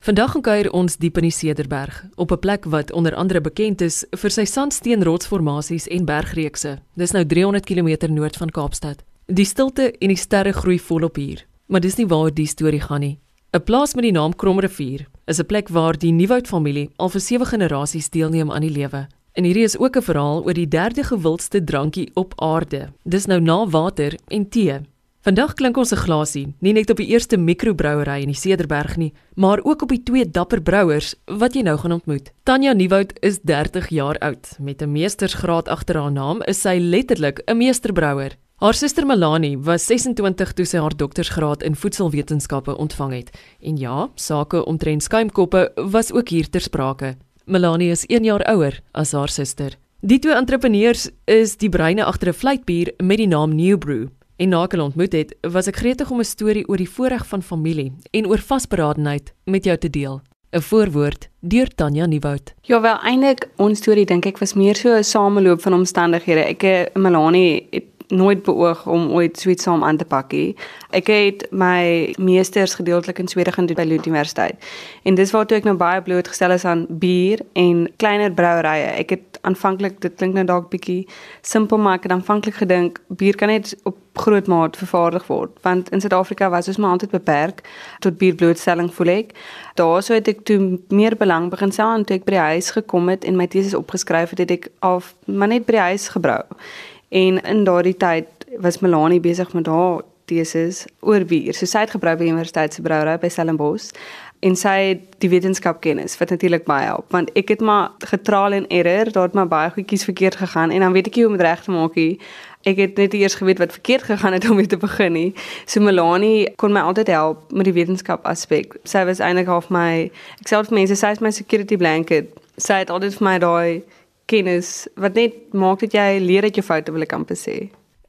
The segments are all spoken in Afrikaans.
Vandag gaan kuier ons diep in die Cederberg, op 'n plek wat onder andere bekend is vir sy sandsteenrotsformasies en bergreekse. Dis nou 300 km noord van Kaapstad. Die stilte en die sterre groei volop hier, maar dis nie waar die storie gaan nie. 'n Plaas met die naam Kromrivier is 'n plek waar die Nieuwoud familie al vir 7 generasies deelneem aan die lewe. En hierdie is ook 'n verhaal oor die derde gewildste drankie op aarde. Dis nou na water en tee. Vandag klink ons 'n glasie, nie net op die eerste mikrobrouery in die Cederberg nie, maar ook op die twee dapper brouers wat jy nou gaan ontmoet. Tanya Nieuwoud is 30 jaar oud. Met 'n meestersgraad agter haar naam is sy letterlik 'n meesterbrouer. Haar suster Melanie was 26 toe sy haar doktorsgraad in voedselwetenskappe ontvang het. En ja, sake omtrent skuimkoppe was ook hier ter sprake. Melanie is 1 jaar ouer as haar suster. Die twee entrepreneurs is die breine agter 'n vleitbier met die naam New Brew. En na ek hulle ontmoet het, was ek gretig om 'n storie oor die voorreg van familie en oor vasberadenheid met jou te deel. 'n Voorwoord deur Tanya Nieuwoud. Ja, wel eintlik ons storie dink ek was meer so 'n sameloop van omstandighede. Ek en eh, Melanie het nooit beoog om ooit suits saam aan te pak nie. Ek het my meesters gedeeltelik in Swede gedoen by Lund Universiteit. En dis waar toe ek nou baie blootgestel is aan bier en kleiner brouerye. Ek het aanvanklik dit klink nou dalk bietjie simpel maar ek het aanvanklik gedink bier kan net op groot maat vervaardig word want in Suid-Afrika was ons maar altyd beperk tot bierblootstelling voel ek. Daarso het ek toe meer belang begin stel en toe ek by die huis gekom het en my teses opgeskryf het, het ek af maar net by die huis gebrou. En in daardie tyd was Melanie besig met haar teses oor bier. So sy het gebrou by die Universiteit se brouery by Stellenbosch en sy het die wetenskapkennis wat natuurlik baie help want ek het maar getraal en error, daar het maar baie goedjies verkeerd gegaan en dan weet ek nie hoe om dit reg te maak nie. Ek het net eers geweet wat verkeerd gegaan het om mee te begin nie. So Melanie kon my altyd help met die wetenskap aspek. Sy was eintlik half my ek sê vir mense sy is my security blanket. Sy het altyd vir my daai kennis wat net maak dat jy leer uit jou foute wil ek amper sê.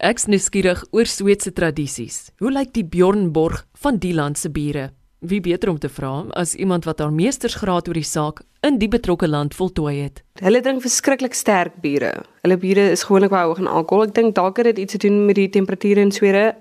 Ek's nuuskierig oor Sweedse tradisies. Hoe lyk die Bjornborg van die land se bure? Wie beter om te vra as iemand wat haar meestersgraad oor die saak in die betrokke land voltooi het. Hulle drink verskriklik sterk biere. Hulle biere is gewoonlik baie hoog in alkohol. Ek dink dalk het dit iets te doen met die temperature in Swede.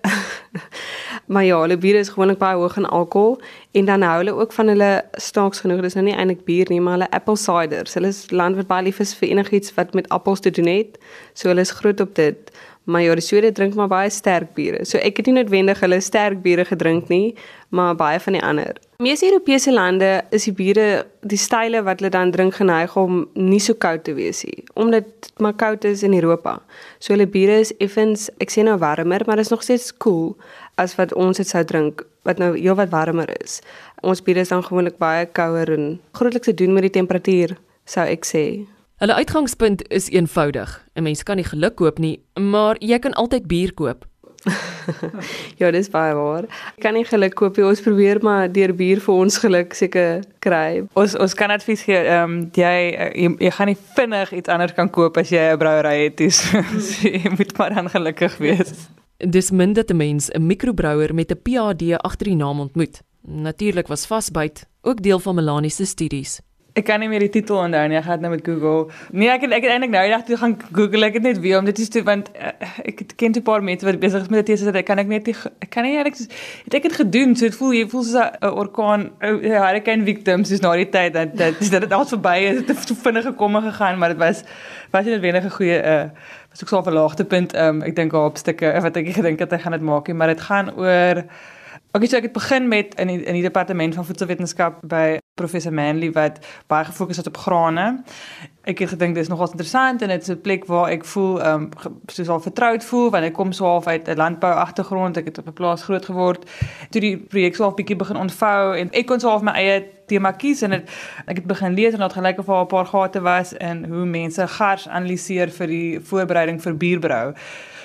maar ja, hulle biere is gewoonlik baie hoog in alkohol en dan hou hulle ook van hulle staaks genoeg. Dis nou nie eintlik bier nie, maar hulle apple cider. Hulle is land wat baie lief is vir enigiets wat met appels te doen het. So hulle is groot op dit maar ja, die Swede drink maar baie sterk biere. So ek het nie noodwendig hulle sterk biere gedrink nie, maar baie van die ander. Meeste Europese lande is die biere, die style wat hulle dan drink geneig om nie so koud te wees nie, omdat dit maar koud is in Europa. So hulle biere is effens, ek sê nou warmer, maar dit is nog steeds koel cool as wat ons dit sou drink wat nou heel wat warmer is. Ons biere is dan gewoonlik baie kouer en grootliks te doen met die temperatuur, sou ek sê. Hulle uitgangspunt is eenvoudig. 'n Mens kan nie geluk koop nie, maar jy kan altyd bier koop. ja, dis baie waar. Ek kan nie geluk koop nie. Ons probeer maar deur bier vir ons geluk seker kry. Ons ons kan advies gee, ehm um, jy, jy jy gaan nie vinnig iets anders kan koop as jy 'n brouery het. So jy moet maar dan gelukkig wees. Dis min dat 'n mens 'n mikrobrouwer met 'n PhD agter die naam ontmoet. Natuurlik was vasbyt ook deel van Melanie se studies. Ek kan nie meer die titel onthou nie. Ek gaan dit nou met Google. Nee, ek het ek het eintlik nou eendag toe gaan Google. Ek het net weer om dit is toe want uh, ek het ken 'n paar mense wat besig is met dit teses dat ek kan ek net nie ek kan nie eintlik het ek het gedoen. So dit voel jy voel soos 'n orkaan, 'n hurricane victim soos na die tyd dat dat dis dat dit al verby is. Dit het te vinnig gekom en gegaan, maar dit was was nie net 'n goeie uh was ook so 'n verlaagte punt. Um ek dink op stukke wat ek gedink het ek gaan dit maak, maar dit gaan oor Okay, so ek het begin met in die, in die departement van voedselwetenskap by professor Manley wat baie gefokus het op grane. Ek het gedink dis nogals interessant en dit is 'n plek waar ek voel ehm um, soos al vertroud voel want ek kom so half uit 'n landbou agtergrond. Ek het op 'n plaas groot geword. Toe die projek so half bietjie begin ontvou en ek kon so half my eie tema kies en het, ek het begin lees en dit gelyk of daar 'n paar gate was in hoe mense gars analiseer vir die voorbereiding vir bierbrou.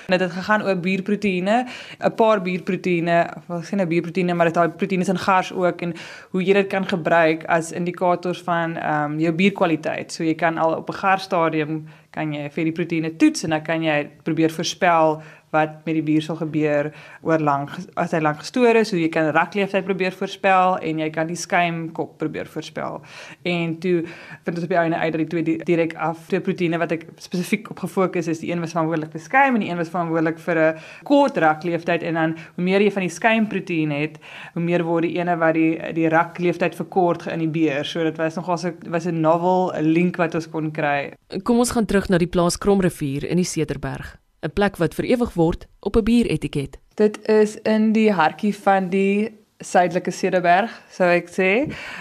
En dit het gegaan oor bierproteïene, 'n paar bierproteïene, wat sien 'n bierproteïene, maar dit daai proteïene in gars ook en hoe jy dit kan gebruik as indikators van ehm um, jou bierkwaliteit. So jy kan al op 'n garsstadium kan jy vir die proteïene toets en dan kan jy probeer voorspel wat met die bier sal gebeur oor lank as hy lank gestoor is, so jy kan rakleeftyd probeer voorspel en jy kan die skuimkop probeer voorspel. En toe vind ons op die einde uit dat die twee direk af twee proteïene wat ek spesifiek op gefokus is, die een was verantwoordelik vir skuim en die een was verantwoordelik vir 'n kort rakleeftyd en dan hoe meer jy van die skuimproteïen het, hoe meer word die ene wat die die rakleeftyd verkort geïnhibeer. So dit was nogal so was 'n novel link wat ons kon kry. Kom ons gaan terug na die plaas Kromrivier in die Cederberg. 'n plek wat vir ewig word op 'n bieretiket. Dit is in die hartjie van die suidelike Cederberg, sou ek sê.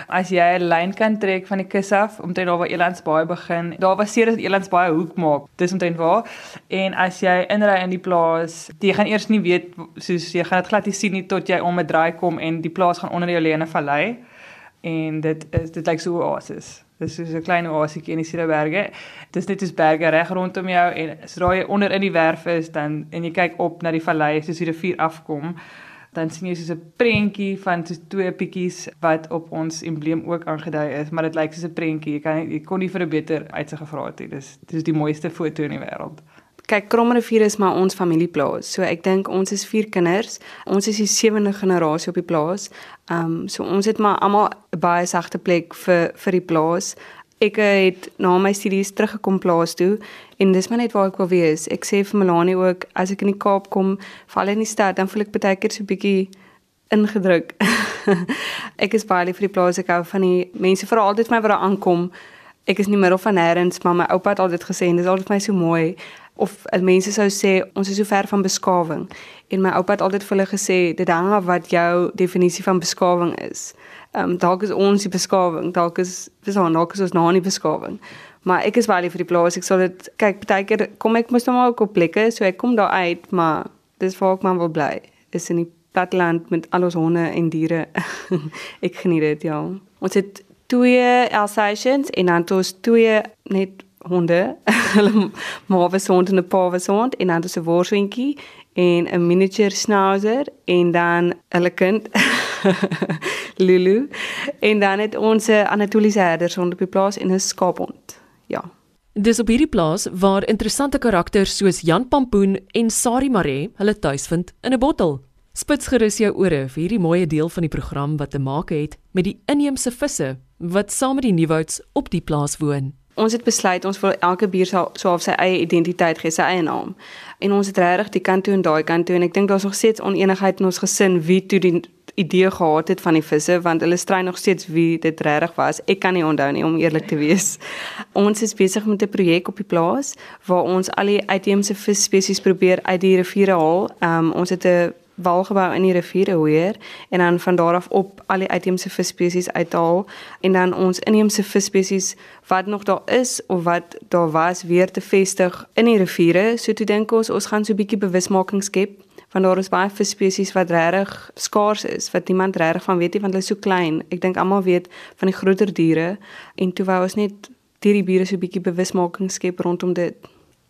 As jy 'n lyn kan trek van die kus af omtrent daar waar Elandsbaai begin, daar waar Ceres Elandsbaai hoek maak, dis omtrent waar. En as jy inry in die plaas, jy gaan eers nie weet soos jy gaan dit glad nie sien nie tot jy om 'n draai kom en die plaas gaan onder jou lê in 'n vallei. En dit is dit lyk so 'n oasis. Dis soos 'n klein oasietjie in die Cederberge. Dis net soos berge reg rondom jou en sodra jy onder in die werf is dan en jy kyk op na die vallei soos die rivier afkom, dan sien jy soos 'n prentjie van so twee pietjies wat op ons embleem ook aangedui is, maar dit lyk soos 'n prentjie. Jy kan jy kon nie vir 'n beter uitsig gevra het nie. Dis dis die mooiste foto in die wêreld. Kyk, Kromrivier is maar ons familieplaas. So ek dink ons is vier kinders. Ons is die sewende generasie op die plaas. Ehm um, so ons het maar almal 'n baie sagte plek vir vir die plaas. Ek het na my studies teruggekom plaas toe en dis maar net waar ek wil wees. Ek sê vir Melanie ook as ek in die Kaap kom, val in die stad, dan voel ek baie keer so 'n bietjie ingedruk. ek is baie lief vir die plaas. Ek hou van die mense veral altyd vir my wat daar aankom. Ek is nie middel van nêrens, maar my oupa het altyd gesê en dis altyd vir my so mooi of mense sou sê ons is so ver van beskawing en my oupa het altyd vir hulle gesê dit hang af wat jou definisie van beskawing is. Ehm um, dalk is ons die beskawing, dalk is dis aan dalk is ons nou nie beskawing. Maar ek is baie vir die plaas. Ek sal dit kyk partykeer kom ek mos nou maar op plekke, so ek kom daar uit, maar dis waar ek maar wil bly. Is in die platteland met al ons honde en diere. ek geniet dit ja. Ons het twee Alsatians en dan het ons twee net honde. Hulle mawe sond en 'n pawe sond en dan 'n worswinkie en 'n miniature schnauzer en dan hulle kind Lulu en dan het ons 'n Anatoliese herder op die plaas en 'n skaaphond. Ja. Dis op hierdie plaas waar interessante karakters soos Jan Pampoen en Sari Mare hulle tuis vind in 'n bottel. Spits gerus jou ore vir hierdie mooi deel van die program wat te maak het met die inheemse visse wat saam met die Nieuwouds op die plaas woon ons het besluit ons wil elke bier so so op sy eie identiteit gee, sy eie naam. En ons het regtig die kant toe en daai kant toe en ek dink daar's nog steeds onenigheid in ons gesin wie toe die idee gehad het van die visse want hulle stry nog steeds wie dit regtig was. Ek kan nie onthou nie om eerlik te wees. ons is besig met 'n projek op die plaas waar ons al die uitheemse visspesies probeer uit die riviere haal. Um, ons het 'n walgebou in die riviere hoër en dan van daar af op al die uitheemse visspesies uithaal en dan ons inheemse visspesies wat nog daar is of wat daar was weer te vestig in die riviere. So toe dink ons ons gaan so 'n bietjie bewusmaking skep van daar is baie visspesies wat regtig skaars is wat niemand regtig van weet nie want hulle is so klein. Ek dink almal weet van die groter diere en toe wou ons net hierdie diere so 'n bietjie bewusmaking skep rondom dit.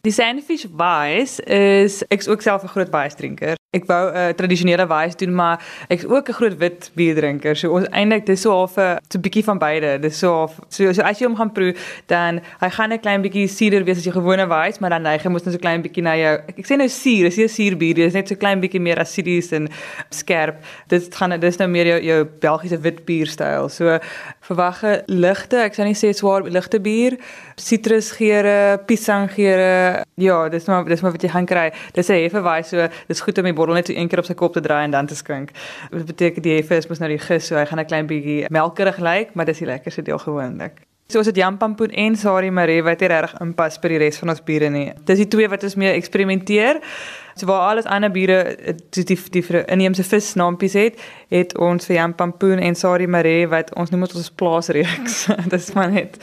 Die Sandfish Wise is ek's ook self 'n groot wise drinker. Ek wou 'n uh, tradisionele wise doen, maar ek's ook 'n groot wit bier drinker. So ons eintlik dis so half 'n so 'n bietjie van beide. Dis so half so, so as jy hom gaan proe, dan hy gaan 'n klein bietjie suurder wees as jy gewone wise, maar dan neig hy mos net so klein bietjie na jou. Ek, ek sê nou suur, is nie 'n suurbier, dis net so klein bietjie meer acidies en skerp. Dit gaan dis nou meer jou jou Belgiese wit bierstyl. So verwagte ligte, ek sou nie sê swaar ligte bier, sitrusgeure, piesanggeure ja, dis maar dis maar wat jy gaan kry. Dis 'n heffe waai so, dis goed om die bottel net so een keer op sy kop te draai en dan te skink. Dit beteken die heffe is mos nou die gis, so hy gaan 'n klein bietjie melkerig lyk, maar dis die lekkerste deel gewoonlik. So as dit Jan Pampoen en Sari Maree wat hier reg inpas by die res van ons biere nie. Dis die twee wat ons mee eksperimenteer. So waar alles ander biere die die, die inheemse visnaampies het, het ons vir Jan Pampoen en Sari Maree wat ons noem ons plaasreeks. Dis maar net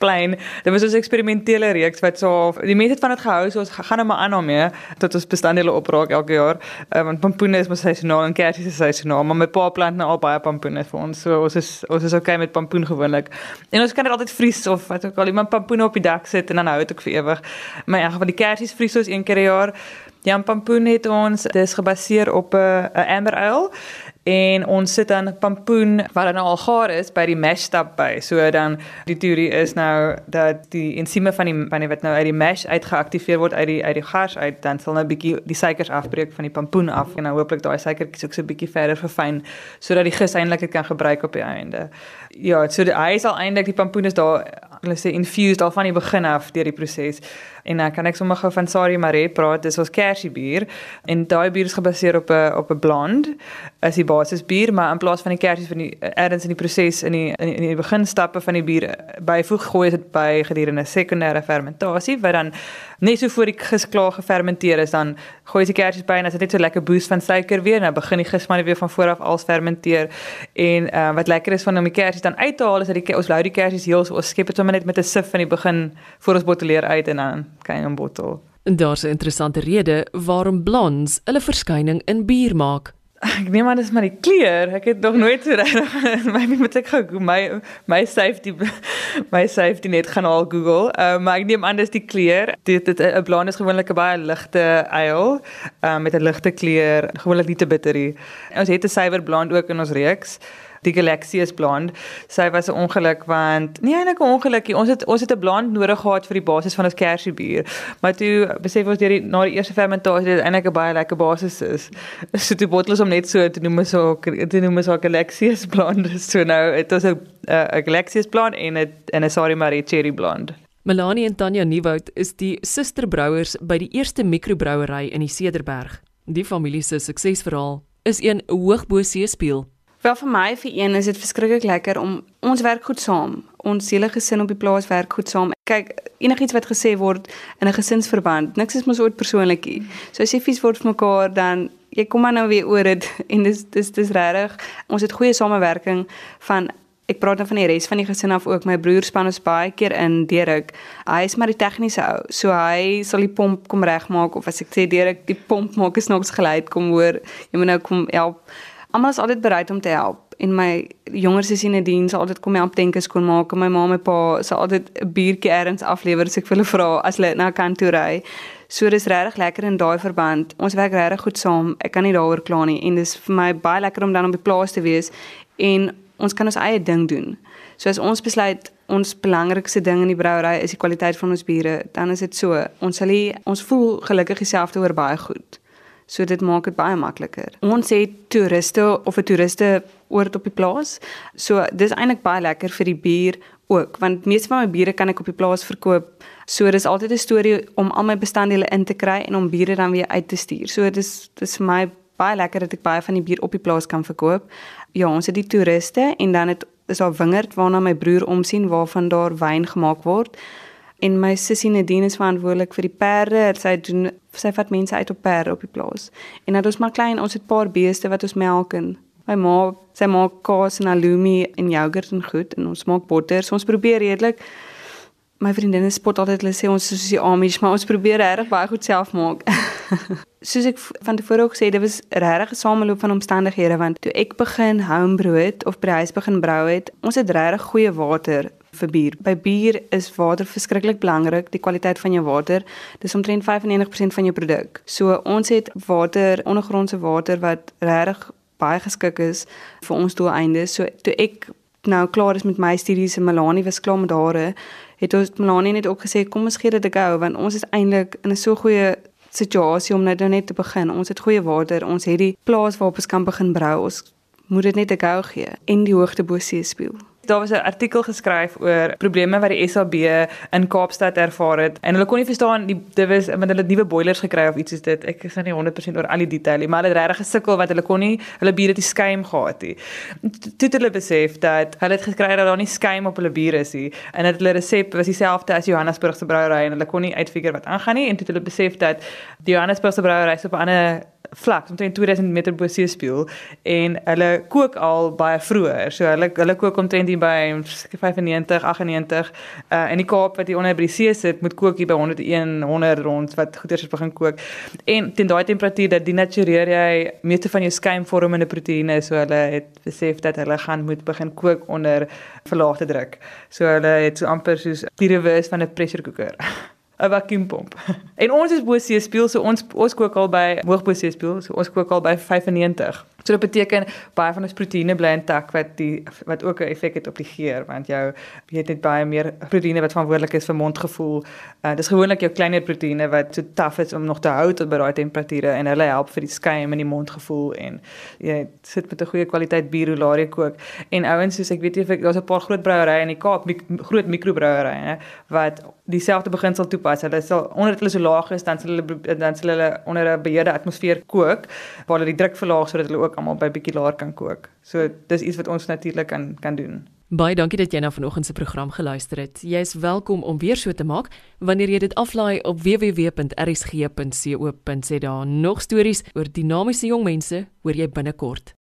plain. Dit was ons eksperimentele reeks wat so die mense het van dit gehou, so ons gaan nou maar aan daarmee tot ons bestanddele opraak elke jaar. Uh, want pampoen is mos seisoonaal en kersies is seisoonaal, maar my pa plant nou al baie pampoen vir ons. So ons is ons is okay met pampoen gewoonlik. En ons kan dit altyd vries of wat ook al iemand pampoen op die dak sit en dan hou dit ook vir ewig. Maar in geval die kersies vries ons een keer per jaar. Jan Pampoen het ons dis gebaseer op 'n 'n amber ale en ons sit dan pampoen wat dan al gaar is by die mash stap by. So dan die teorie is nou dat die ensieme van die van die wat nou uit die mash uitgeaktiveer word uit die uit die gars uit dan sal nou bietjie die suikers afbreek van die pampoen af en nou hooplik daai suikertjies ook so 'n bietjie verder verfyn sodat die gis eintlik dit kan gebruik op die einde. Ja, so die hy sal eintlik die pampoen is daar hulle sê infused al van die begin af deur die proses. En dan uh, kan ek sommer gou van Sari Mare praat. Dis ons kersie bier en daai bier is gebaseer op 'n op 'n blond as die basisbier, maar in plaas van die kersies van die ergens in die proses in die in die, die beginstappe van die bier byvoeg gooi dit by gedurende sekondêre fermentasie wat dan net so voor die gis klaar gefermenteer is dan gooi jy die kersies by en as dit net so lekker boost van suiker weer nou begin die gis maar weer van voor af als fermenteer en uh, wat lekker is van om die kersies dan uit te haal is dat die ons lou die kersies heel so ons skep dit sommer net met 'n sif van die begin voor ons botteleer uit en dan kan jy 'n bottel En daar's 'n interessante rede waarom blondes hulle verskyning in bier maak. Ek neem aan dis maar die kleur. Ek het nog nooit so reg my moet ek gou my my safety my safety net gaan al Google. Uh, maar ek neem aan dis die kleur. Dit dit 'n blond is gewoonlik 'n baie ligte ale uh, met 'n ligte kleur, gewoonlik nie te bitterie. Ons het 'n suiwer blond ook in ons reeks die Galaxius blond. Sy was 'n ongeluk want nee eintlik 'n ongelukkie. Ons het ons het 'n blond nodig gehad vir die basis van ons kersiebier. Maar toe besef ons deur die na die eerste fermentasie dat dit eintlik 'n baie lekker basis is. So toe bottels om net so te noem so te noem so Galaxius blond. So nou dit was 'n 'n Galaxius blond en 'n en 'n Sorry Marie cherry blond. Melanie en Tanya Nieuwoud is die susterbrouers by die eerste mikrobrouery in die Cederberg. Die familie se suksesverhaal is een hoogbo seespieël. Wel vir my vir een is dit verskriklik lekker om ons werk goed saam. Ons hele gesin op die plaas werk goed saam. Kyk, enigiets wat gesê word in 'n gesinsverband, niks is mos ooit persoonlikie. So as jy vies word vir mekaar dan jy kom maar nou weer oor dit en dis dis dis regtig. Ons het goeie samewerking van Ek praat dan van die res van die gesin af ook. My broer span ons baie keer in Derek. Hy is maar die tegniese ou. So hy sal die pomp kom regmaak of as ek sê Derek, die pomp maak is nog geluid kom hoor. Jy moet nou kom help almal is altyd bereid om te help en my jonger sussie Nadine sal altyd kom help denke skoon maak en my ma en my pa sal altyd 'n biertjie ergens aflewer as ek vir hulle vra as hulle na kant toe ry. So dis regtig lekker in daai verband. Ons werk regtig goed saam. Ek kan nie daaroor kla nie en dis vir my baie lekker om dan op die plaas te wees en ons kan ons eie ding doen. So as ons besluit ons belangrikste ding in die brouery is die kwaliteit van ons biere, dan is dit so. Ons sal nie ons voel gelukkig dieselfde oor baie goed. So dit maak dit baie makliker. Ons het toeriste of 'n toeriste oord op die plaas. So dis eintlik baie lekker vir die bier ook want meeste van my biere kan ek op die plaas verkoop. So dis altyd 'n storie om al my bestanddele in te kry en om biere dan weer uit te stuur. So dis dis vir my baie lekker dat ek baie van die bier op die plaas kan verkoop. Ja, ons het die toeriste en dan het is daar wingerd waarna my broer omsien waarvan daar wyn gemaak word en my sussie Nadine is verantwoordelik vir die perde. Sy doen sy vat mense uit op perde op die plaas. En dan ons maar klein, ons het 'n paar beeste wat ons melk en my ma, sy maak kaas en halloumi en jogurt en goed en ons maak botter. So ons probeer redelik My vriendinne spot altyd hulle sê ons is soos die Amish, maar ons probeer regtig baie goed self maak. soos ek van tevore ook gesê, dit was regtig 'n sameloop van omstandighede want toe ek begin homebrew het of by die huis begin brou het, ons het regtig goeie water vir bier. By bier is water verskriklik belangrik, die kwaliteit van jou water. Dis omtrent 95% van jou produk. So ons het water, ondergrondse water wat regtig baie geskik is vir ons doeleindes. So toe ek nou klaar is met my studies en Melanie was klaar met hare, het ons Melanie net ook gesê kom ons gee dit 'n go want ons is eintlik in 'n so goeie situasie om net nou net te begin. Ons het goeie water, ons het die plaas waarop ons kan begin brou. Ons moet dit net 'n go gee en die hoogte bo see speel. Daar was 'n artikel geskryf oor probleme wat die SAB in Kaapstad ervaar het en hulle kon nie verstaan die dit was met hulle nuwe boilers gekry of iets soos dit. Ek is nou nie 100% oor al die detail nie, maar hulle het regtig gesukkel want hulle kon nie hulle biere die skuim gehad nie. Toe het hulle besef dat hulle het gekry dat daar nie skuim op hulle biere is nie en dat hulle resep was dieselfde as Johannesburg se brouery en hulle kon nie uitfigure wat aangaan nie en toe het hulle besef dat die Johannesburg se brouery op 'n ander vlak omtrent 2000 meter bo see speel en hulle kook al baie vroeër. So hulle hulle kook omtrent hier by 95, 98 uh in die Kaap wat hier onder by die see sit, moet kook hier by 101, 100 rond wat goeders begin kook. En teen daai temperatuur dat denatureer jy meeste van jou skuimvormende proteïene, so hulle het besef dat hulle gaan moet begin kook onder verlaagde druk. So hulle het so amper soos die reverse van 'n pressure cooker. 'n vakuumpomp. En ons is bo see speel so ons ons kook al by hoog bo see speel so ons kook al by 95. So dit beteken baie van ons proteïene bly intak wat die wat ook 'n effek het op die geur want jou jy het net baie meer proteïene wat verantwoordelik is vir mondgevoel. Uh, dis gewoonlik jou kleiner proteïene wat so taaf is om nog te hou tot by daai temperature en hulle help vir die skuim in die mondgevoel en jy sit met 'n goeie kwaliteit bier hoe laat jy kook. En ouens soos ek weet jy daar's 'n paar groot brouerye in die Kaap, mik, groot mikrobrouerye wat dieselfde beginsel toepas. Hulle sal onder hulle so laag is dan sal hulle dan sal hulle onder 'n beheerde atmosfeer kook waar hulle die druk verlaag sodat hulle ook almal by bietjie laer kan kook. So dis iets wat ons natuurlik kan kan doen. Baie dankie dat jy na vanoggend se program geluister het. Jy is welkom om weer so te maak wanneer jy dit aflaai op www.rsg.co.za. Nog stories oor dinamiese jong mense hoor jy binnekort.